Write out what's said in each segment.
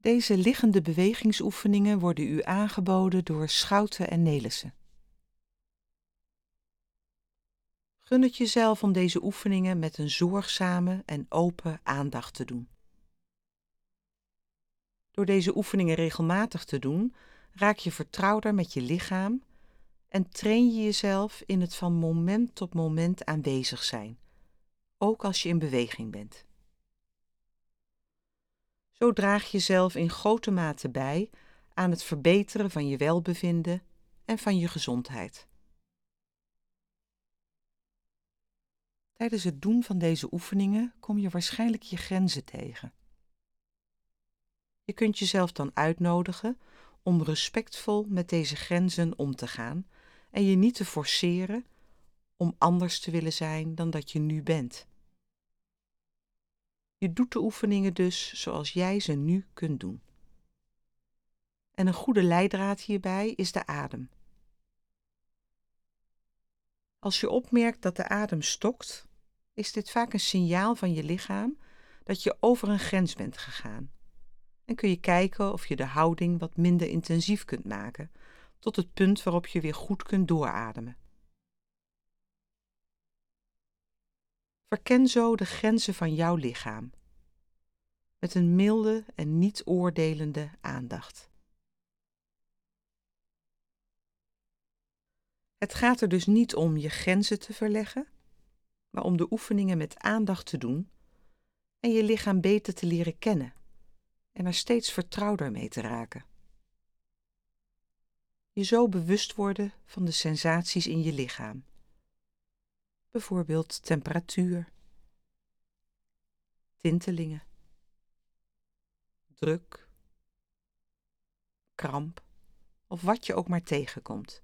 Deze liggende bewegingsoefeningen worden u aangeboden door Schouten en Nelissen. Gun het jezelf om deze oefeningen met een zorgzame en open aandacht te doen. Door deze oefeningen regelmatig te doen, raak je vertrouwder met je lichaam en train je jezelf in het van moment tot moment aanwezig zijn, ook als je in beweging bent. Zo draag je jezelf in grote mate bij aan het verbeteren van je welbevinden en van je gezondheid. Tijdens het doen van deze oefeningen kom je waarschijnlijk je grenzen tegen. Je kunt jezelf dan uitnodigen om respectvol met deze grenzen om te gaan en je niet te forceren om anders te willen zijn dan dat je nu bent. Je doet de oefeningen dus zoals jij ze nu kunt doen. En een goede leidraad hierbij is de adem. Als je opmerkt dat de adem stokt, is dit vaak een signaal van je lichaam dat je over een grens bent gegaan. En kun je kijken of je de houding wat minder intensief kunt maken, tot het punt waarop je weer goed kunt doorademen. Verken zo de grenzen van jouw lichaam, met een milde en niet oordelende aandacht. Het gaat er dus niet om je grenzen te verleggen, maar om de oefeningen met aandacht te doen en je lichaam beter te leren kennen en er steeds vertrouwder mee te raken. Je zo bewust worden van de sensaties in je lichaam. Bijvoorbeeld temperatuur, tintelingen, druk, kramp of wat je ook maar tegenkomt.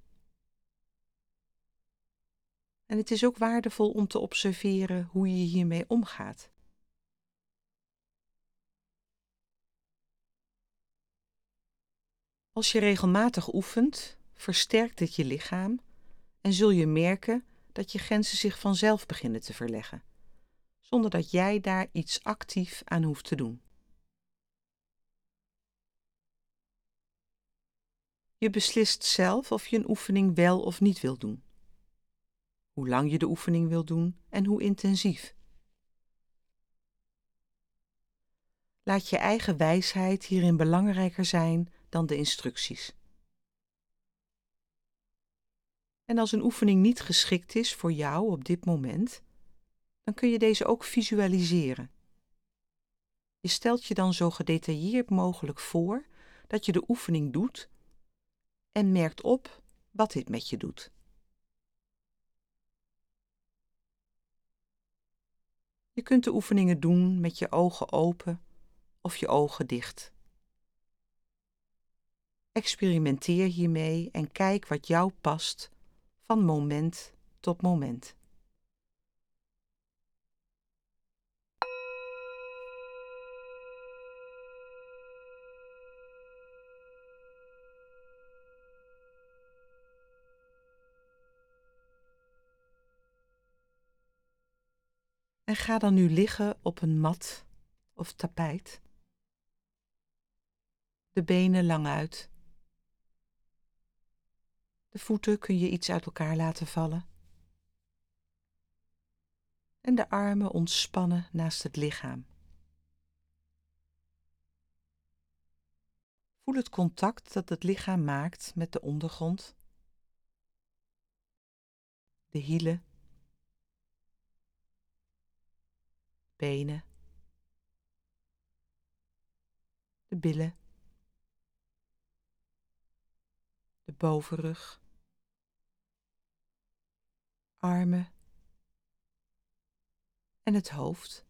En het is ook waardevol om te observeren hoe je hiermee omgaat. Als je regelmatig oefent, versterkt dit je lichaam en zul je merken dat je grenzen zich vanzelf beginnen te verleggen, zonder dat jij daar iets actief aan hoeft te doen. Je beslist zelf of je een oefening wel of niet wil doen hoe lang je de oefening wil doen en hoe intensief. Laat je eigen wijsheid hierin belangrijker zijn dan de instructies. En als een oefening niet geschikt is voor jou op dit moment, dan kun je deze ook visualiseren. Je stelt je dan zo gedetailleerd mogelijk voor dat je de oefening doet en merkt op wat dit met je doet. Je kunt de oefeningen doen met je ogen open of je ogen dicht. Experimenteer hiermee en kijk wat jou past van moment tot moment. En ga dan nu liggen op een mat of tapijt. De benen lang uit. De voeten kun je iets uit elkaar laten vallen. En de armen ontspannen naast het lichaam. Voel het contact dat het lichaam maakt met de ondergrond, de hielen. Benen, de billen, de bovenrug, armen en het hoofd.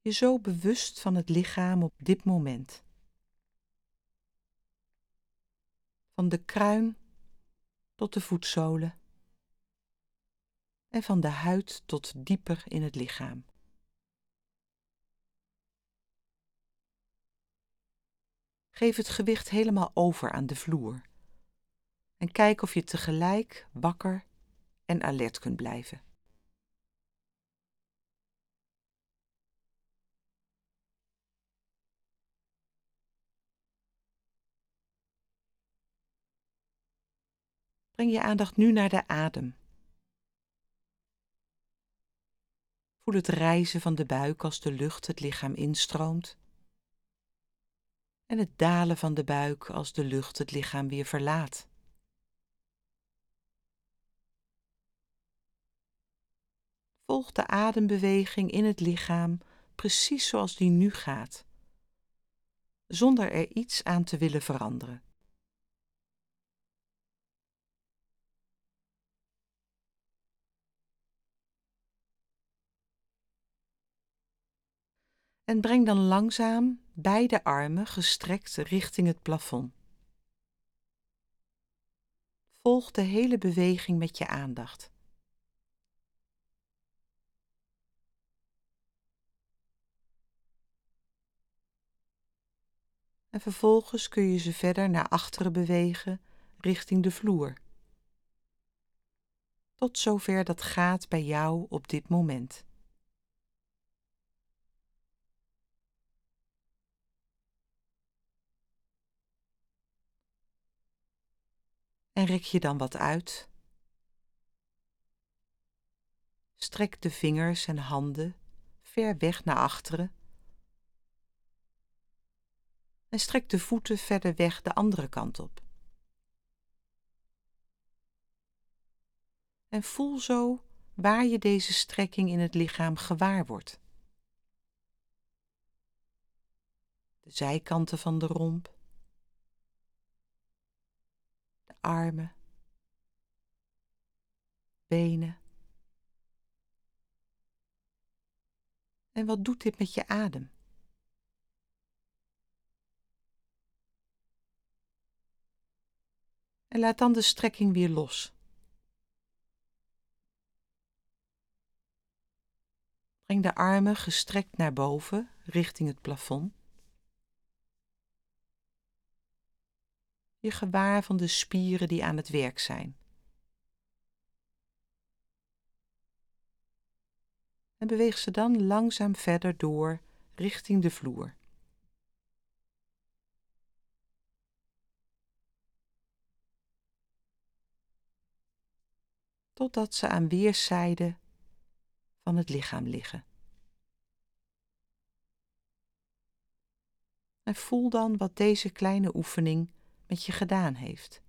Je zo bewust van het lichaam op dit moment. Van de kruin tot de voetzolen en van de huid tot dieper in het lichaam. Geef het gewicht helemaal over aan de vloer en kijk of je tegelijk wakker en alert kunt blijven. Breng je aandacht nu naar de adem. Voel het rijzen van de buik als de lucht het lichaam instroomt en het dalen van de buik als de lucht het lichaam weer verlaat. Volg de adembeweging in het lichaam precies zoals die nu gaat, zonder er iets aan te willen veranderen. En breng dan langzaam beide armen gestrekt richting het plafond. Volg de hele beweging met je aandacht. En vervolgens kun je ze verder naar achteren bewegen richting de vloer. Tot zover dat gaat bij jou op dit moment. En rek je dan wat uit. Strek de vingers en handen ver weg naar achteren. En strek de voeten verder weg de andere kant op. En voel zo waar je deze strekking in het lichaam gewaar wordt. De zijkanten van de romp armen, benen. En wat doet dit met je adem? En laat dan de strekking weer los. Breng de armen gestrekt naar boven, richting het plafond. je gewaar van de spieren die aan het werk zijn. En beweeg ze dan langzaam verder door richting de vloer. Totdat ze aan weerszijden van het lichaam liggen. En voel dan wat deze kleine oefening met je gedaan heeft.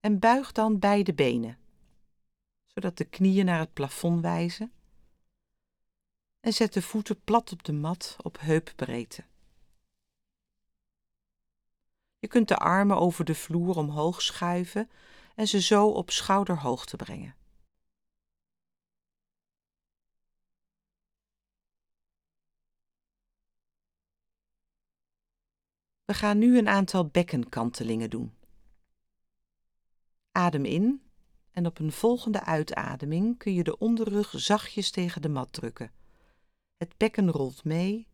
En buig dan beide benen, zodat de knieën naar het plafond wijzen. En zet de voeten plat op de mat op heupbreedte. Je kunt de armen over de vloer omhoog schuiven en ze zo op schouderhoogte brengen. We gaan nu een aantal bekkenkantelingen doen. Adem in en op een volgende uitademing kun je de onderrug zachtjes tegen de mat drukken. Het bekken rolt mee,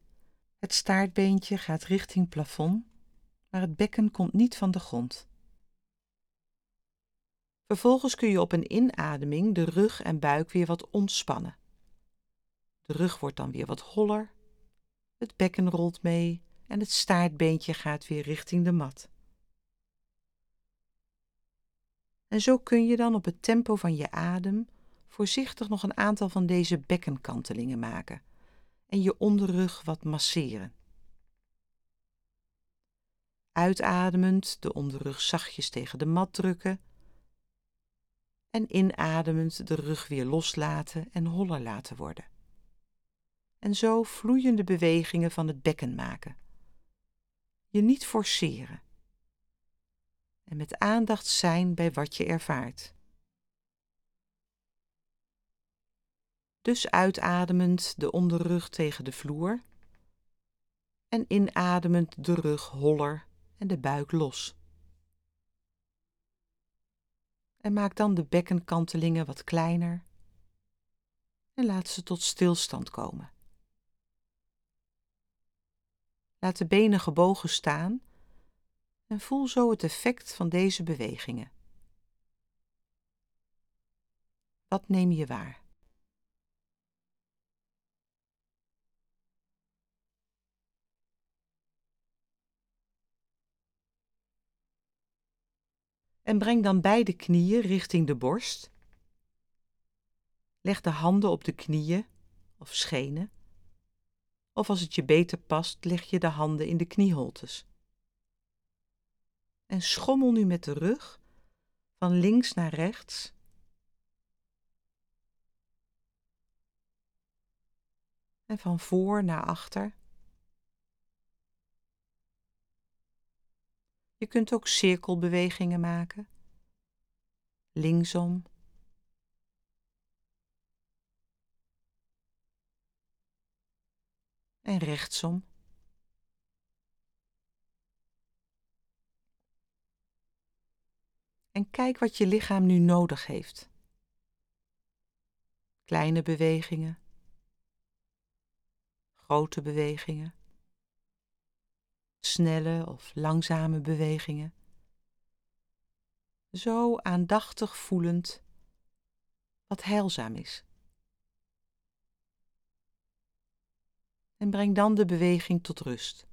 het staartbeentje gaat richting plafond, maar het bekken komt niet van de grond. Vervolgens kun je op een inademing de rug en buik weer wat ontspannen. De rug wordt dan weer wat holler, het bekken rolt mee en het staartbeentje gaat weer richting de mat. En zo kun je dan op het tempo van je adem voorzichtig nog een aantal van deze bekkenkantelingen maken en je onderrug wat masseren. Uitademend de onderrug zachtjes tegen de mat drukken en inademend de rug weer loslaten en holler laten worden. En zo vloeiende bewegingen van het bekken maken je niet forceren. En met aandacht zijn bij wat je ervaart. Dus uitademend de onderrug tegen de vloer en inademend de rug holler en de buik los. En maak dan de bekkenkantelingen wat kleiner en laat ze tot stilstand komen. Laat de benen gebogen staan en voel zo het effect van deze bewegingen. Wat neem je waar? En breng dan beide knieën richting de borst. Leg de handen op de knieën of schenen. Of als het je beter past, leg je de handen in de knieholtes. En schommel nu met de rug van links naar rechts. En van voor naar achter. Je kunt ook cirkelbewegingen maken. Linksom. En rechtsom. En kijk wat je lichaam nu nodig heeft. Kleine bewegingen, grote bewegingen snelle of langzame bewegingen. Zo aandachtig voelend wat heilzaam is. En breng dan de beweging tot rust.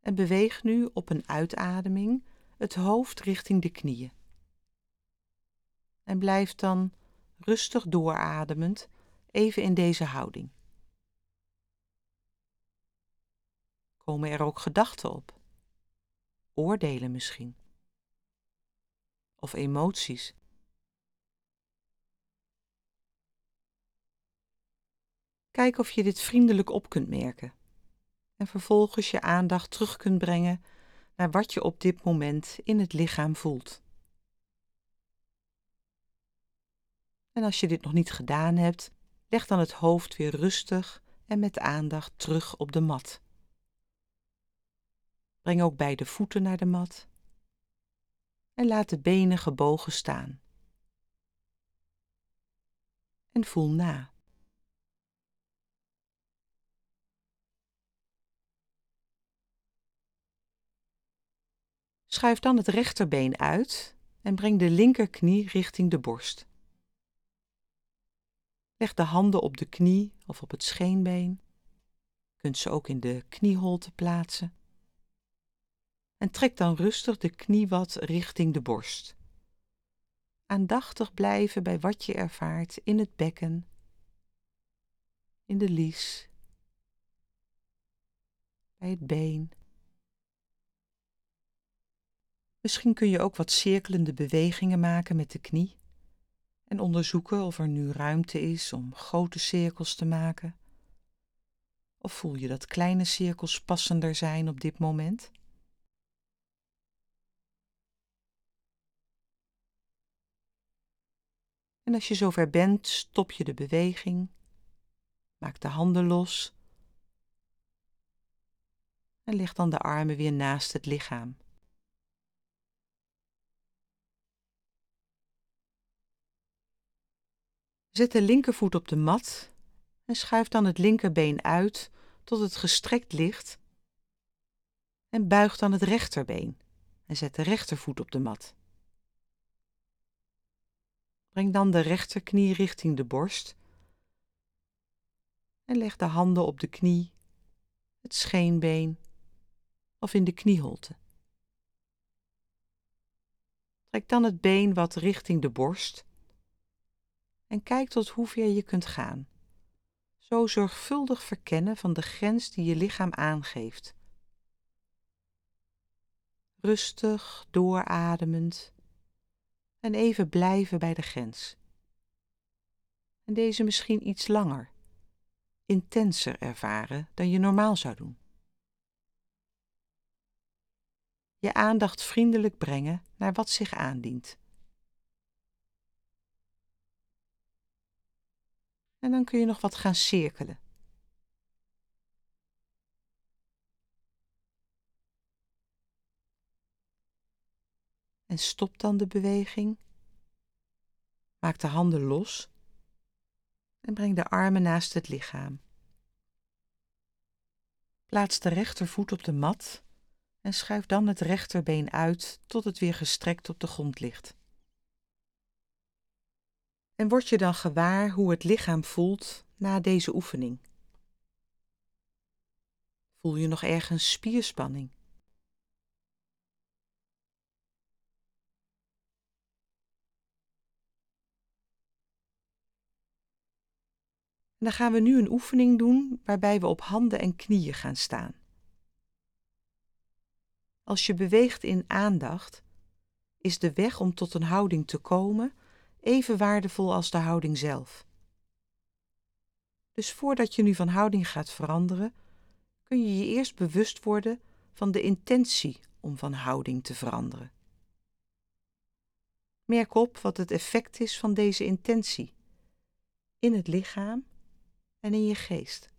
En beweeg nu op een uitademing het hoofd richting de knieën. En blijf dan rustig doorademend even in deze houding. Komen er ook gedachten op? Oordelen misschien? Of emoties? Kijk of je dit vriendelijk op kunt merken en vervolgens je aandacht terug kunt brengen naar wat je op dit moment in het lichaam voelt. En als je dit nog niet gedaan hebt, leg dan het hoofd weer rustig en met aandacht terug op de mat. Breng ook beide voeten naar de mat en laat de benen gebogen staan. En voel na. Schuif dan het rechterbeen uit en breng de linkerknie richting de borst. Leg de handen op de knie of op het scheenbeen. Je kunt ze ook in de knieholte plaatsen en trek dan rustig de knie wat richting de borst. Aandachtig blijven bij wat je ervaart in het bekken, in de lies, bij het been. Misschien kun je ook wat cirkelende bewegingen maken met de knie en onderzoeken of er nu ruimte is om grote cirkels te maken. Of voel je dat kleine cirkels passender zijn op dit moment? En als je zover bent, stop je de beweging, maak de handen los en leg dan de armen weer naast het lichaam. Zet de linkervoet op de mat en schuif dan het linkerbeen uit tot het gestrekt ligt en buig dan het rechterbeen en zet de rechtervoet op de mat. Breng dan de rechterknie richting de borst en leg de handen op de knie, het scheenbeen of in de knieholte. Trek dan het been wat richting de borst en kijk tot hoever je kunt gaan. Zo zorgvuldig verkennen van de grens die je lichaam aangeeft. Rustig doorademend en even blijven bij de grens. En deze misschien iets langer, intenser ervaren dan je normaal zou doen. Je aandacht vriendelijk brengen naar wat zich aandient. En dan kun je nog wat gaan cirkelen. En stop dan de beweging. Maak de handen los en breng de armen naast het lichaam. Plaats de rechtervoet op de mat en schuif dan het rechterbeen uit tot het weer gestrekt op de grond ligt. En word je dan gewaar hoe het lichaam voelt na deze oefening? Voel je nog ergens spierspanning? Dan gaan we nu een oefening doen waarbij we op handen en knieën gaan staan. Als je beweegt in aandacht, is de weg om tot een houding te komen even waardevol als de houding zelf. Dus voordat je nu van houding gaat veranderen, kun je je eerst bewust worden van de intentie om van houding te veranderen. Merk op wat het effect is van deze intentie in het lichaam en in je geest.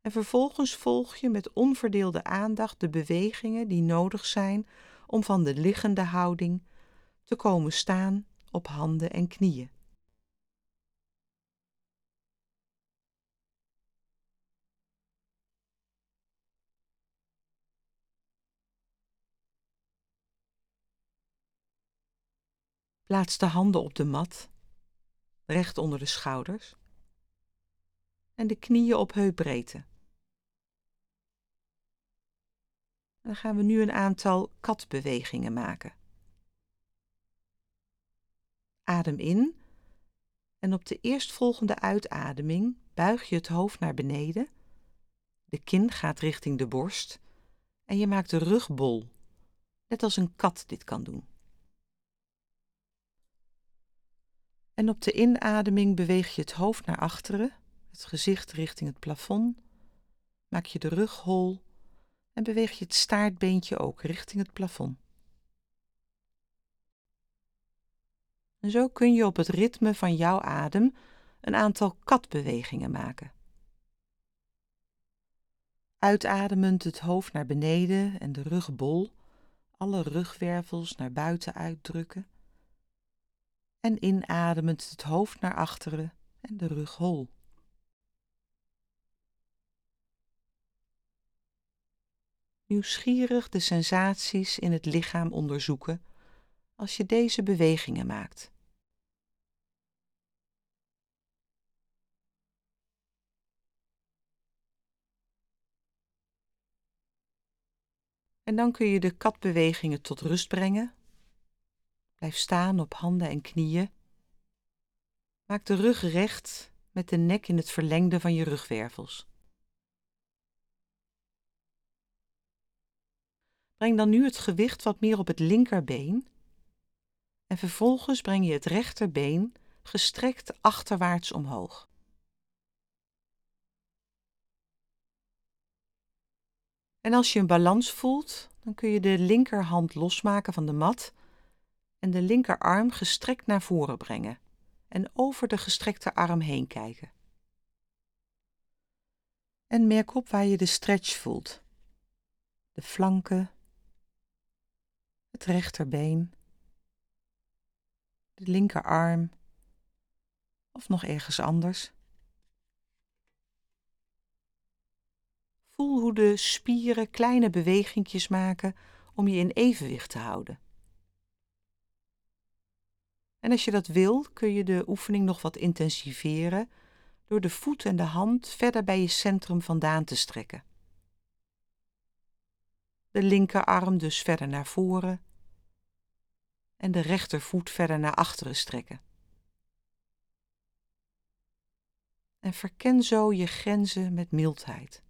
En vervolgens volg je met onverdeelde aandacht de bewegingen die nodig zijn om van de liggende houding te komen staan op handen en knieën. Plaats de handen op de mat, recht onder de schouders, en de knieën op heupbreedte. Dan gaan we nu een aantal katbewegingen maken. Adem in en op de eerstvolgende uitademing buig je het hoofd naar beneden. De kin gaat richting de borst en je maakt de rug bol, net als een kat dit kan doen. En op de inademing beweeg je het hoofd naar achteren, het gezicht richting het plafond, maak je de rug hol en beweeg je het staartbeentje ook richting het plafond. En zo kun je op het ritme van jouw adem een aantal katbewegingen maken. Uitademend het hoofd naar beneden en de rug bol, alle rugwervels naar buiten uitdrukken. En inademend het hoofd naar achteren en de rug hol. nieuwsgierig de sensaties in het lichaam onderzoeken als je deze bewegingen maakt. En dan kun je de katbewegingen tot rust brengen. Blijf staan op handen en knieën. Maak de rug recht met de nek in het verlengde van je rugwervels. Breng dan nu het gewicht wat meer op het linkerbeen en vervolgens breng je het rechterbeen gestrekt achterwaarts omhoog. En als je een balans voelt, dan kun je de linkerhand losmaken van de mat en de linkerarm gestrekt naar voren brengen en over de gestrekte arm heen kijken. En merk op waar je de stretch voelt. De flanken, het rechterbeen, de linkerarm of nog ergens anders. Voel hoe de spieren kleine bewegingjes maken om je in evenwicht te houden. En als je dat wil, kun je de oefening nog wat intensiveren door de voet en de hand verder bij je centrum vandaan te strekken de linkerarm dus verder naar voren en de rechtervoet verder naar achteren strekken. En verken zo je grenzen met mildheid.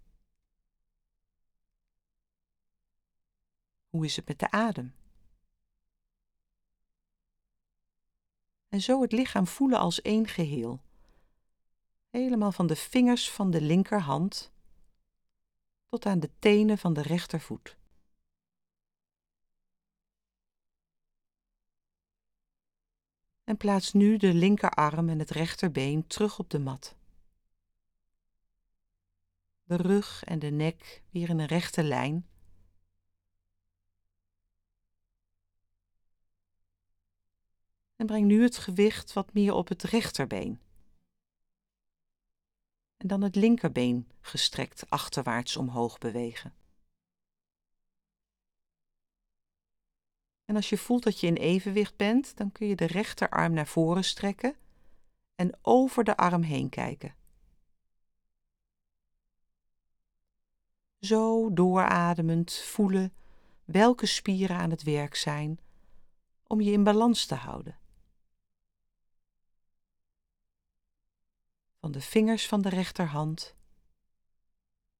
Hoe is het met de adem? En zo het lichaam voelen als één geheel. Helemaal van de vingers van de linkerhand tot aan de tenen van de rechtervoet. en plaats nu de linkerarm en het rechterbeen terug op de mat. De rug en de nek weer in een rechte lijn. En breng nu het gewicht wat meer op het rechterbeen. En dan het linkerbeen gestrekt achterwaarts omhoog bewegen. En als je voelt dat je in evenwicht bent, dan kun je de rechterarm naar voren strekken en over de arm heen kijken. Zo doorademend voelen welke spieren aan het werk zijn om je in balans te houden. Van de vingers van de rechterhand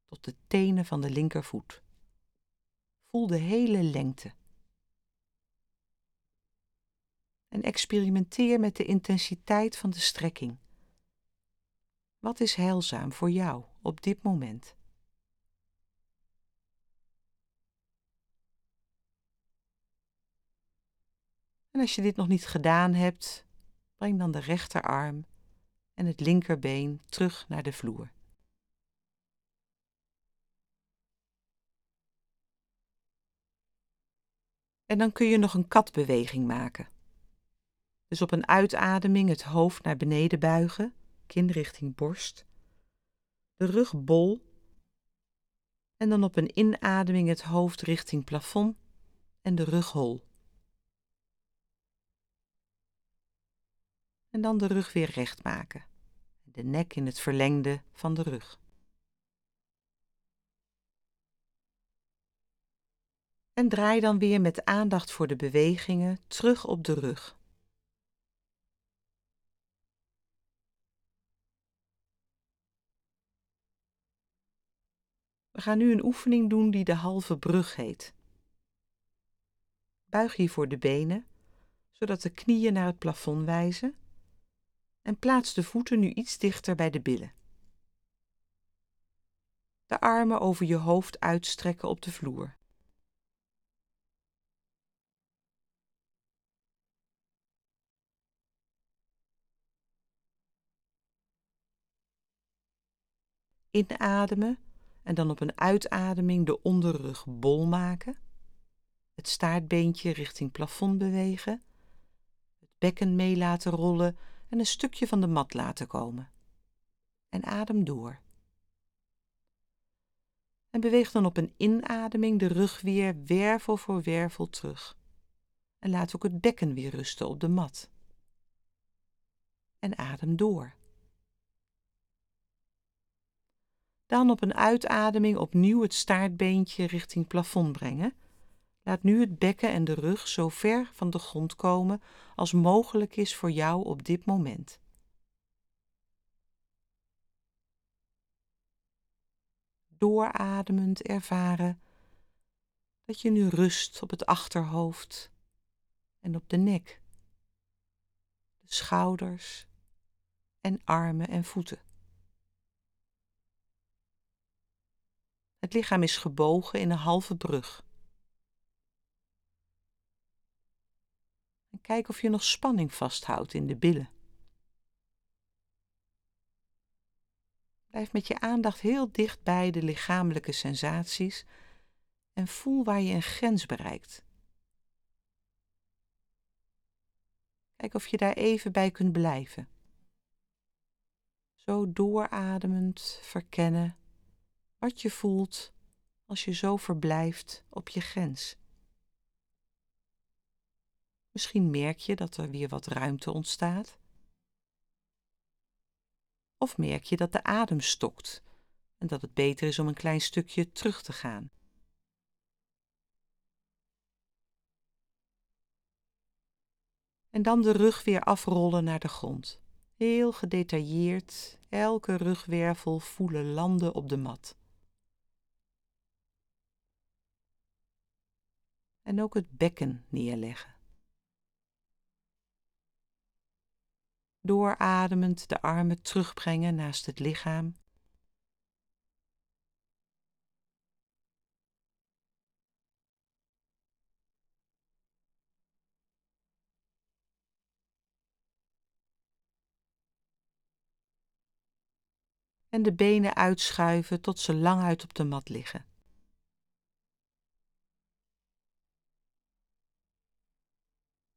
tot de tenen van de linkervoet. Voel de hele lengte. En experimenteer met de intensiteit van de strekking. Wat is heilzaam voor jou op dit moment? En als je dit nog niet gedaan hebt, breng dan de rechterarm en het linkerbeen terug naar de vloer. En dan kun je nog een katbeweging maken. Dus op een uitademing het hoofd naar beneden buigen, kin richting borst, de rug bol en dan op een inademing het hoofd richting plafond en de rug hol. En dan de rug weer recht maken, de nek in het verlengde van de rug. En draai dan weer met aandacht voor de bewegingen terug op de rug. We gaan nu een oefening doen die de halve brug heet. Buig hiervoor de benen, zodat de knieën naar het plafond wijzen en plaats de voeten nu iets dichter bij de billen. De armen over je hoofd uitstrekken op de vloer. Inademen en dan op een uitademing de onderrug bol maken. Het staartbeentje richting plafond bewegen. Het bekken mee laten rollen en een stukje van de mat laten komen. En adem door. En beweeg dan op een inademing de rug weer wervel voor wervel terug. En laat ook het bekken weer rusten op de mat. En adem door. Dan op een uitademing opnieuw het staartbeentje richting plafond brengen. Laat nu het bekken en de rug zo ver van de grond komen als mogelijk is voor jou op dit moment. Doorademend ervaren dat je nu rust op het achterhoofd en op de nek, de schouders en armen en voeten. Het lichaam is gebogen in een halve brug. En kijk of je nog spanning vasthoudt in de billen. Blijf met je aandacht heel dicht bij de lichamelijke sensaties en voel waar je een grens bereikt. Kijk of je daar even bij kunt blijven. Zo doorademend verkennen wat je voelt als je zo verblijft op je grens. Misschien merk je dat er weer wat ruimte ontstaat. Of merk je dat de adem stokt en dat het beter is om een klein stukje terug te gaan. En dan de rug weer afrollen naar de grond. Heel gedetailleerd, elke rugwervel voelen landen op de mat. en ook het bekken neerleggen. Doorademend de armen terugbrengen naast het lichaam. En de benen uitschuiven tot ze lang uit op de mat liggen.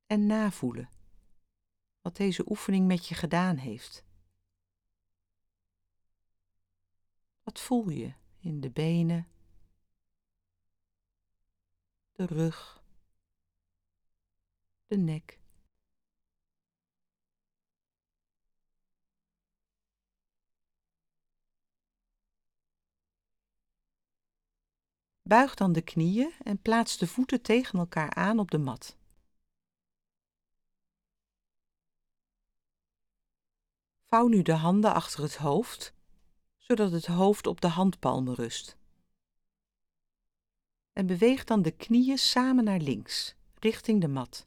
en navoelen wat deze oefening met je gedaan heeft. Wat voel je in de benen, de rug, de nek? Buig dan de knieën en plaats de voeten tegen elkaar aan op de mat. Vouw nu de handen achter het hoofd, zodat het hoofd op de handpalmen rust. En beweeg dan de knieën samen naar links, richting de mat,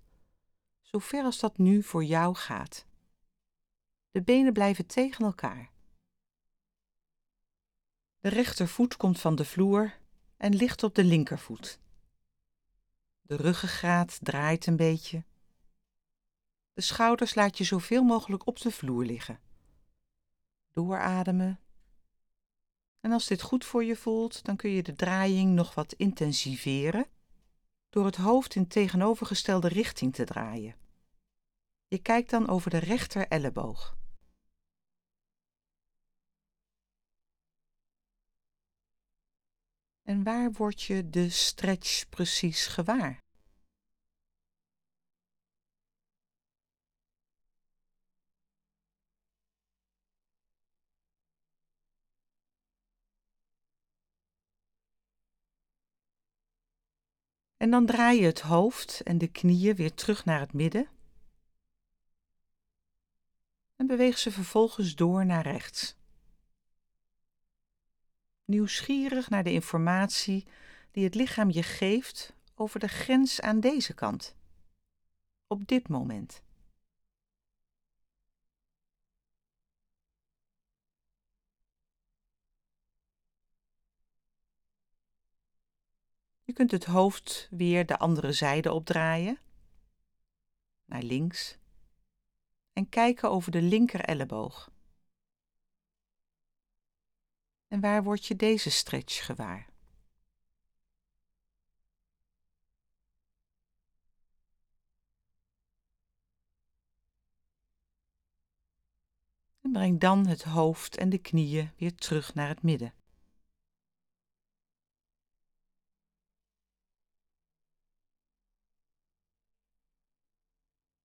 zo ver als dat nu voor jou gaat. De benen blijven tegen elkaar. De rechtervoet komt van de vloer en ligt op de linkervoet. De ruggengraat draait een beetje. De schouders laat je zoveel mogelijk op de vloer liggen. Doorademen. En als dit goed voor je voelt, dan kun je de draaiing nog wat intensiveren door het hoofd in tegenovergestelde richting te draaien. Je kijkt dan over de rechter elleboog. En waar word je de stretch precies gewaar? En dan draai je het hoofd en de knieën weer terug naar het midden. En beweeg ze vervolgens door naar rechts nieuwsgierig naar de informatie die het lichaam je geeft over de grens aan deze kant, op dit moment. Je kunt het hoofd weer de andere zijde opdraaien, naar links, en kijken over de linker elleboog. En waar word je deze stretch gewaar? En breng dan het hoofd en de knieën weer terug naar het midden.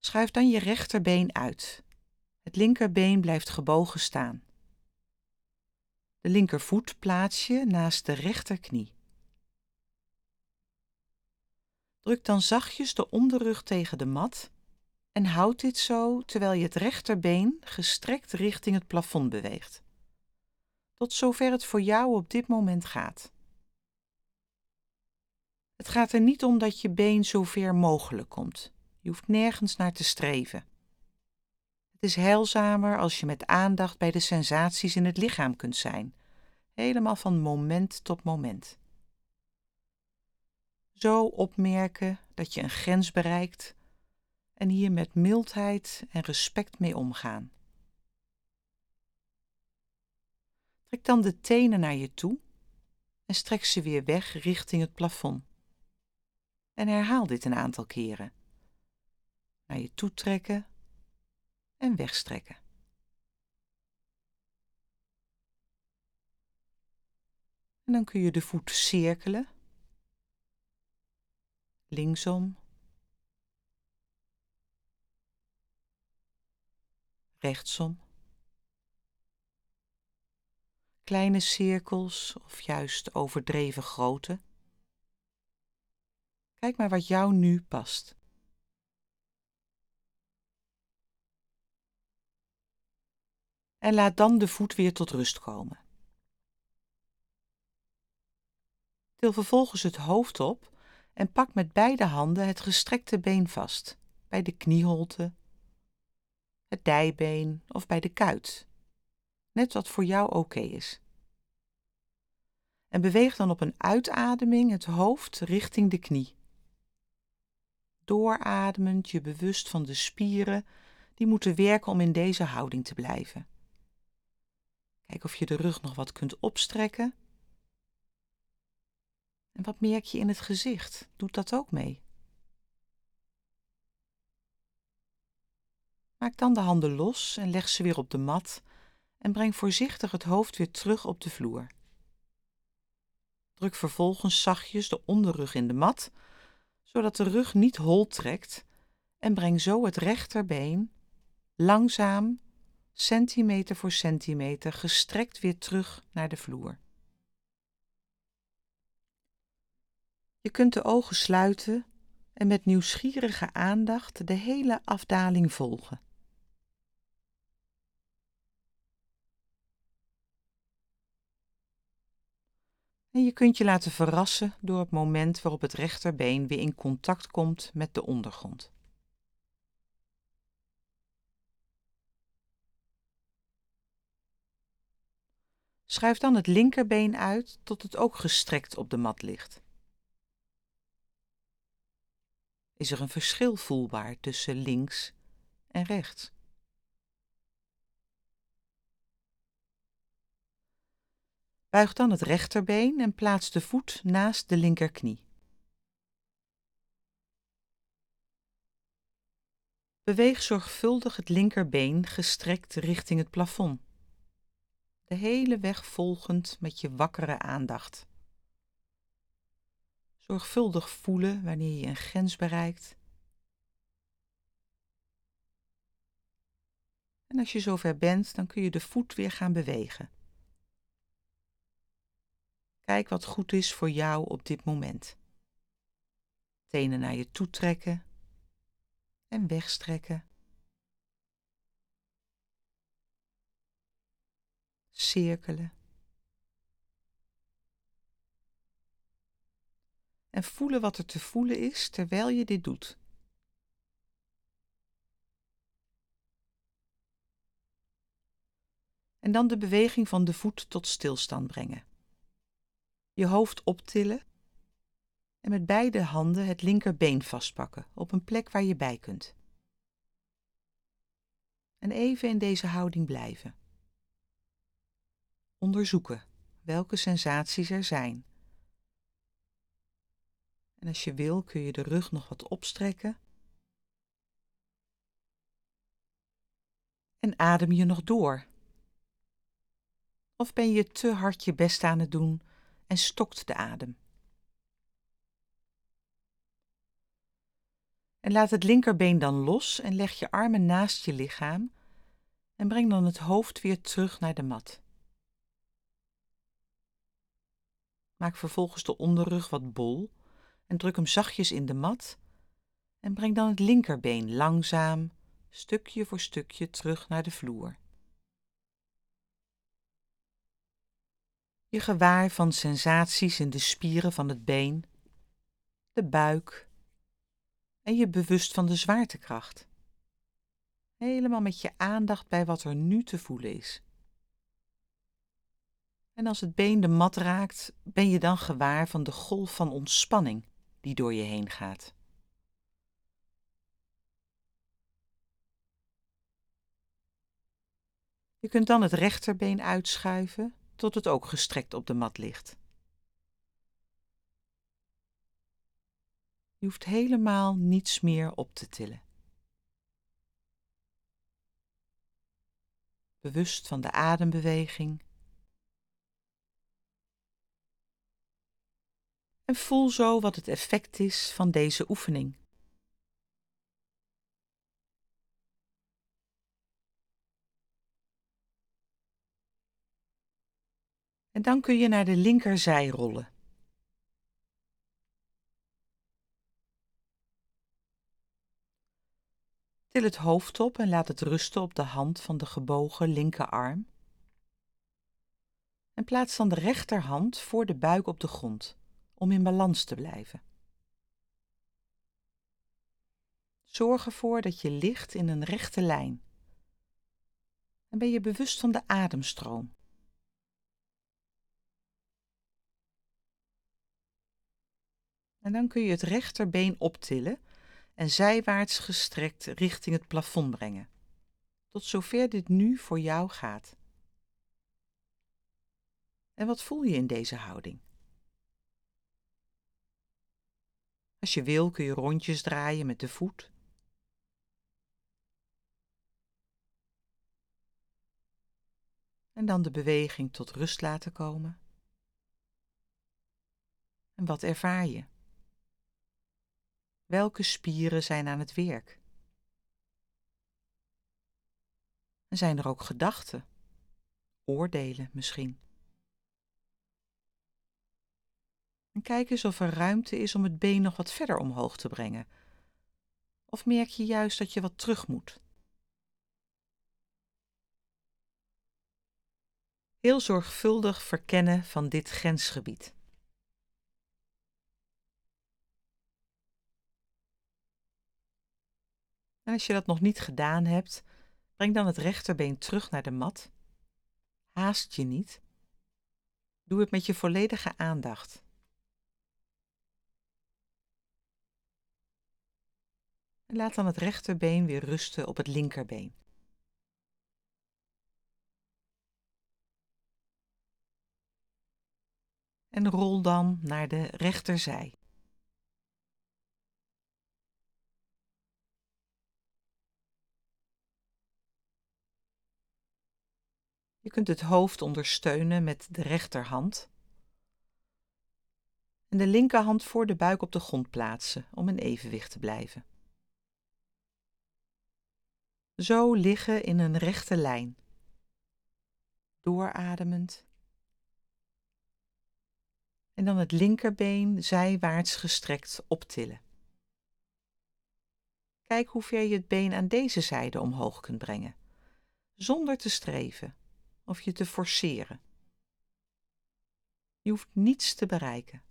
Schuif dan je rechterbeen uit. Het linkerbeen blijft gebogen staan. De linkervoet plaats je naast de rechterknie. Druk dan zachtjes de onderrug tegen de mat en houd dit zo terwijl je het rechterbeen gestrekt richting het plafond beweegt. Tot zover het voor jou op dit moment gaat. Het gaat er niet om dat je been zo ver mogelijk komt. Je hoeft nergens naar te streven. Het is heilzamer als je met aandacht bij de sensaties in het lichaam kunt zijn, helemaal van moment tot moment. Zo opmerken dat je een grens bereikt en hier met mildheid en respect mee omgaan. Trek dan de tenen naar je toe en strek ze weer weg richting het plafond. En herhaal dit een aantal keren. Naar je toe trekken en wegstrekken. En dan kun je de voet cirkelen. Linksom. Rechtsom. Kleine cirkels of juist overdreven grote. Kijk maar wat jou nu past. En laat dan de voet weer tot rust komen. Til vervolgens het hoofd op en pak met beide handen het gestrekte been vast, bij de knieholte, het dijbeen of bij de kuit, net wat voor jou oké is. En beweeg dan op een uitademing het hoofd richting de knie. Doorademend je bewust van de spieren die moeten werken om in deze houding te blijven. Kijk of je de rug nog wat kunt opstrekken. En wat merk je in het gezicht? Doet dat ook mee? Maak dan de handen los en leg ze weer op de mat en breng voorzichtig het hoofd weer terug op de vloer. Druk vervolgens zachtjes de onderrug in de mat, zodat de rug niet hol trekt en breng zo het rechterbeen langzaam centimeter voor centimeter gestrekt weer terug naar de vloer. Je kunt de ogen sluiten en met nieuwsgierige aandacht de hele afdaling volgen. En je kunt je laten verrassen door het moment waarop het rechterbeen weer in contact komt met de ondergrond. Schuif dan het linkerbeen uit tot het ook gestrekt op de mat ligt. Is er een verschil voelbaar tussen links en rechts? Buig dan het rechterbeen en plaats de voet naast de linkerknie. Beweeg zorgvuldig het linkerbeen gestrekt richting het plafond. De hele weg volgend met je wakkere aandacht. Zorgvuldig voelen wanneer je een grens bereikt. En als je zover bent, dan kun je de voet weer gaan bewegen. Kijk wat goed is voor jou op dit moment. Tenen naar je toe trekken en wegstrekken. Cirkelen. En voelen wat er te voelen is terwijl je dit doet. En dan de beweging van de voet tot stilstand brengen je hoofd optillen en met beide handen het linkerbeen vastpakken op een plek waar je bij kunt. En even in deze houding blijven. Onderzoeken welke sensaties er zijn. En als je wil kun je de rug nog wat opstrekken. En adem je nog door. Of ben je te hard je best aan het doen en stokt de adem. En laat het linkerbeen dan los en leg je armen naast je lichaam en breng dan het hoofd weer terug naar de mat. Maak vervolgens de onderrug wat bol en druk hem zachtjes in de mat en breng dan het linkerbeen langzaam, stukje voor stukje terug naar de vloer. je gewaar van sensaties in de spieren van het been, de buik en je bewust van de zwaartekracht. Helemaal met je aandacht bij wat er nu te voelen is. En als het been de mat raakt, ben je dan gewaar van de golf van ontspanning die door je heen gaat. Je kunt dan het rechterbeen uitschuiven tot het ook gestrekt op de mat ligt. Je hoeft helemaal niets meer op te tillen. Bewust van de adembeweging. En voel zo wat het effect is van deze oefening. En dan kun je naar de linkerzij rollen. Til het hoofd op en laat het rusten op de hand van de gebogen linkerarm. En plaats dan de rechterhand voor de buik op de grond, om in balans te blijven. Zorg ervoor dat je ligt in een rechte lijn. En ben je bewust van de ademstroom. En dan kun je het rechterbeen optillen en zijwaarts gestrekt richting het plafond brengen. Tot zover dit nu voor jou gaat. En wat voel je in deze houding? Als je wil kun je rondjes draaien met de voet. En dan de beweging tot rust laten komen. En wat ervaar je? Welke spieren zijn aan het werk? En zijn er ook gedachten, oordelen misschien? en kijk eens of er ruimte is om het been nog wat verder omhoog te brengen. Of merk je juist dat je wat terug moet? Heel zorgvuldig verkennen van dit grensgebied. En als je dat nog niet gedaan hebt, breng dan het rechterbeen terug naar de mat. Haast je niet. Doe het met je volledige aandacht. Laat dan het rechterbeen weer rusten op het linkerbeen. En rol dan naar de rechterzij. Je kunt het hoofd ondersteunen met de rechterhand en de linkerhand voor de buik op de grond plaatsen om in evenwicht te blijven. Zo liggen in een rechte lijn, doorademend. En dan het linkerbeen zijwaarts gestrekt optillen. Kijk hoe ver je het been aan deze zijde omhoog kunt brengen, zonder te streven of je te forceren. Je hoeft niets te bereiken.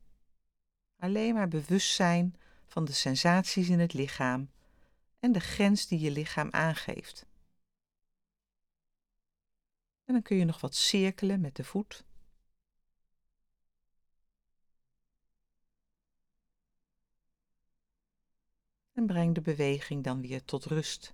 Alleen maar bewust zijn van de sensaties in het lichaam en de grens die je lichaam aangeeft. En dan kun je nog wat cirkelen met de voet. En breng de beweging dan weer tot rust.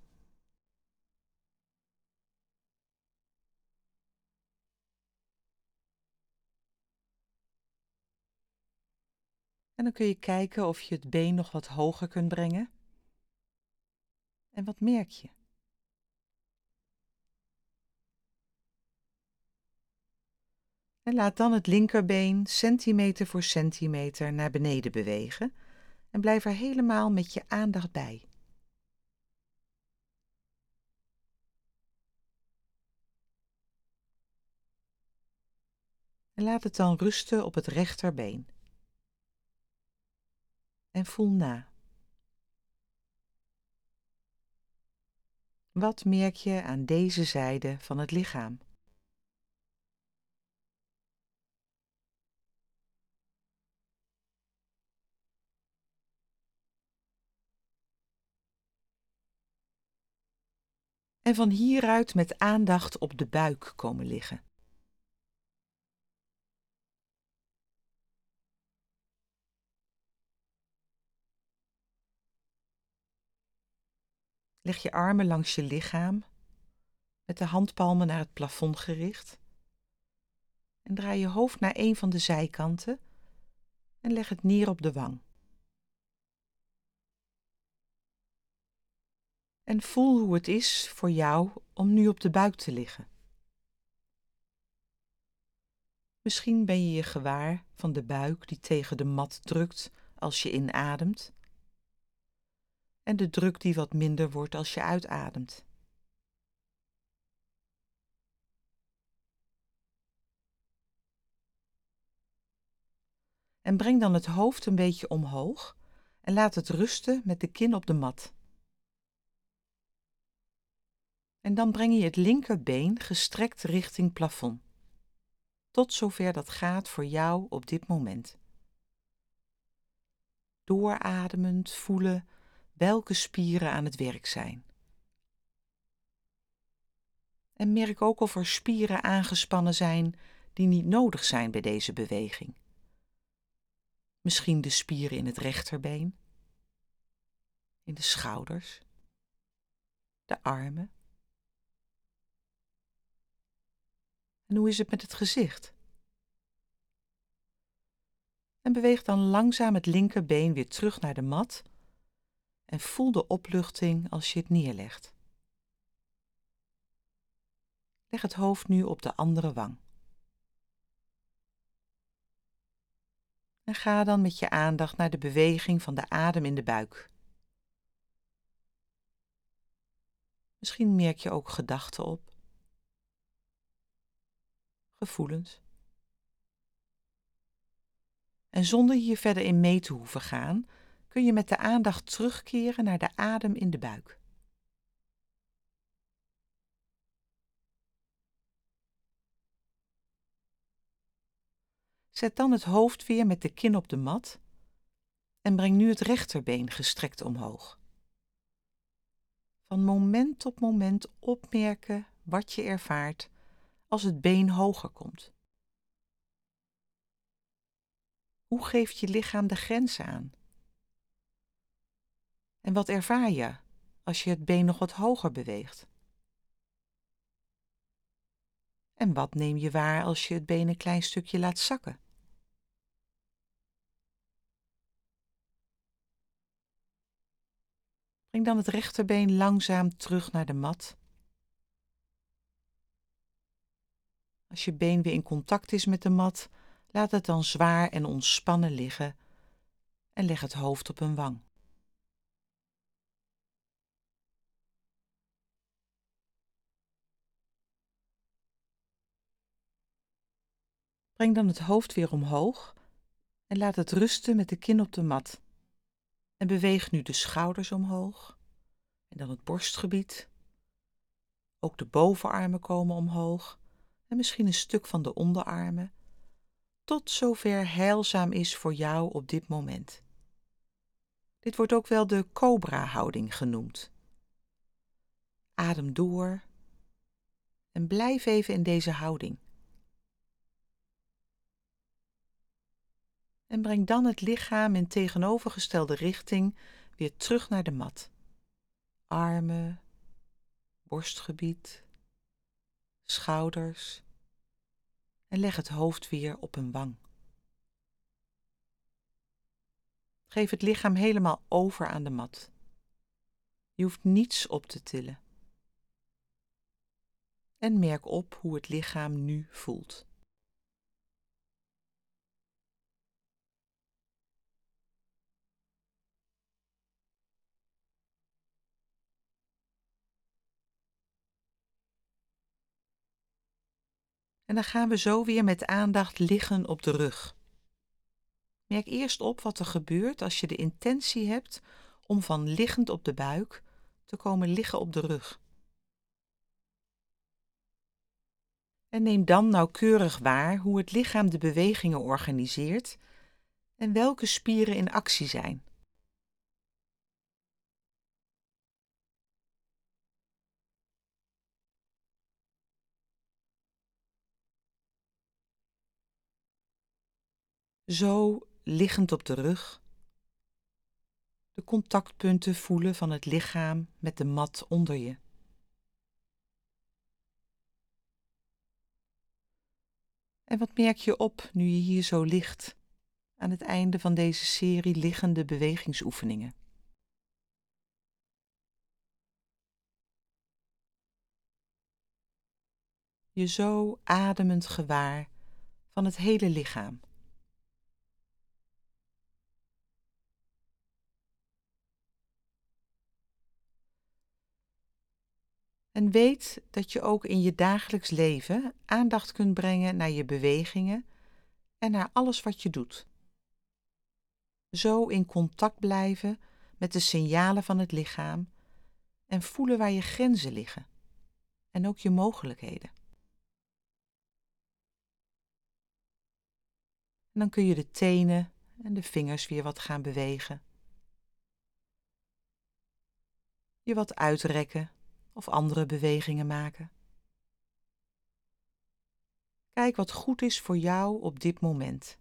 En dan kun je kijken of je het been nog wat hoger kunt brengen. En wat merk je? En laat dan het linkerbeen centimeter voor centimeter naar beneden bewegen en blijf er helemaal met je aandacht bij. En laat het dan rusten op het rechterbeen en voel na. Wat merk je aan deze zijde van het lichaam? En van hieruit met aandacht op de buik komen liggen. Leg je armen langs je lichaam, met de handpalmen naar het plafond gericht. En draai je hoofd naar een van de zijkanten en leg het neer op de wang. En voel hoe het is voor jou om nu op de buik te liggen. Misschien ben je je gewaar van de buik die tegen de mat drukt als je inademt en de druk die wat minder wordt als je uitademt. En breng dan het hoofd een beetje omhoog en laat het rusten met de kin op de mat. En dan breng je het linkerbeen gestrekt richting plafond. Tot zover dat gaat voor jou op dit moment. Doorademend voelen welke spieren aan het werk zijn. En merk ook of er spieren aangespannen zijn die niet nodig zijn bij deze beweging. Misschien de spieren in het rechterbeen, in de schouders, de armen. En hoe is het met het gezicht? En beweeg dan langzaam het linkerbeen weer terug naar de mat en voel de opluchting als je het neerlegt. Leg het hoofd nu op de andere wang. En ga dan met je aandacht naar de beweging van de adem in de buik. Misschien merk je ook gedachten op, gevoelens. En zonder hier verder in mee te hoeven gaan, kun je met de aandacht terugkeren naar de adem in de buik. Zet dan het hoofd weer met de kin op de mat en breng nu het rechterbeen gestrekt omhoog. van moment tot moment opmerken wat je ervaart als het been hoger komt. Hoe geeft je lichaam de grens aan? En wat ervaar je als je het been nog wat hoger beweegt? En wat neem je waar als je het been een klein stukje laat zakken? Breng dan het rechterbeen langzaam terug naar de mat. Als je been weer in contact is met de mat, laat het dan zwaar en ontspannen liggen en leg het hoofd op een wang. Breng dan het hoofd weer omhoog en laat het rusten met de kin op de mat. En beweeg nu de schouders omhoog en dan het borstgebied. Ook de bovenarmen komen omhoog en misschien een stuk van de onderarmen, tot zover heilzaam is voor jou op dit moment. Dit wordt ook wel de cobra-houding genoemd. Adem door en blijf even in deze houding. En breng dan het lichaam in tegenovergestelde richting weer terug naar de mat. Armen, borstgebied, schouders en leg het hoofd weer op een wang. Geef het lichaam helemaal over aan de mat. Je hoeft niets op te tillen. En merk op hoe het lichaam nu voelt. En dan gaan we zo weer met aandacht liggen op de rug. Merk eerst op wat er gebeurt als je de intentie hebt om van liggend op de buik te komen liggen op de rug. En neem dan nauwkeurig waar hoe het lichaam de bewegingen organiseert en welke spieren in actie zijn. Zo liggend op de rug. De contactpunten voelen van het lichaam met de mat onder je. En wat merk je op nu je hier zo ligt aan het einde van deze serie liggende bewegingsoefeningen? Je zo ademend gewaar van het hele lichaam. En weet dat je ook in je dagelijks leven aandacht kunt brengen naar je bewegingen en naar alles wat je doet. Zo in contact blijven met de signalen van het lichaam en voelen waar je grenzen liggen en ook je mogelijkheden. En dan kun je de tenen en de vingers weer wat gaan bewegen. Je wat uitrekken of andere bewegingen maken. Kijk wat goed is voor jou op dit moment.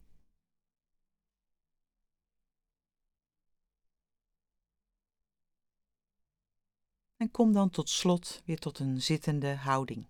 En kom dan tot slot weer tot een zittende houding.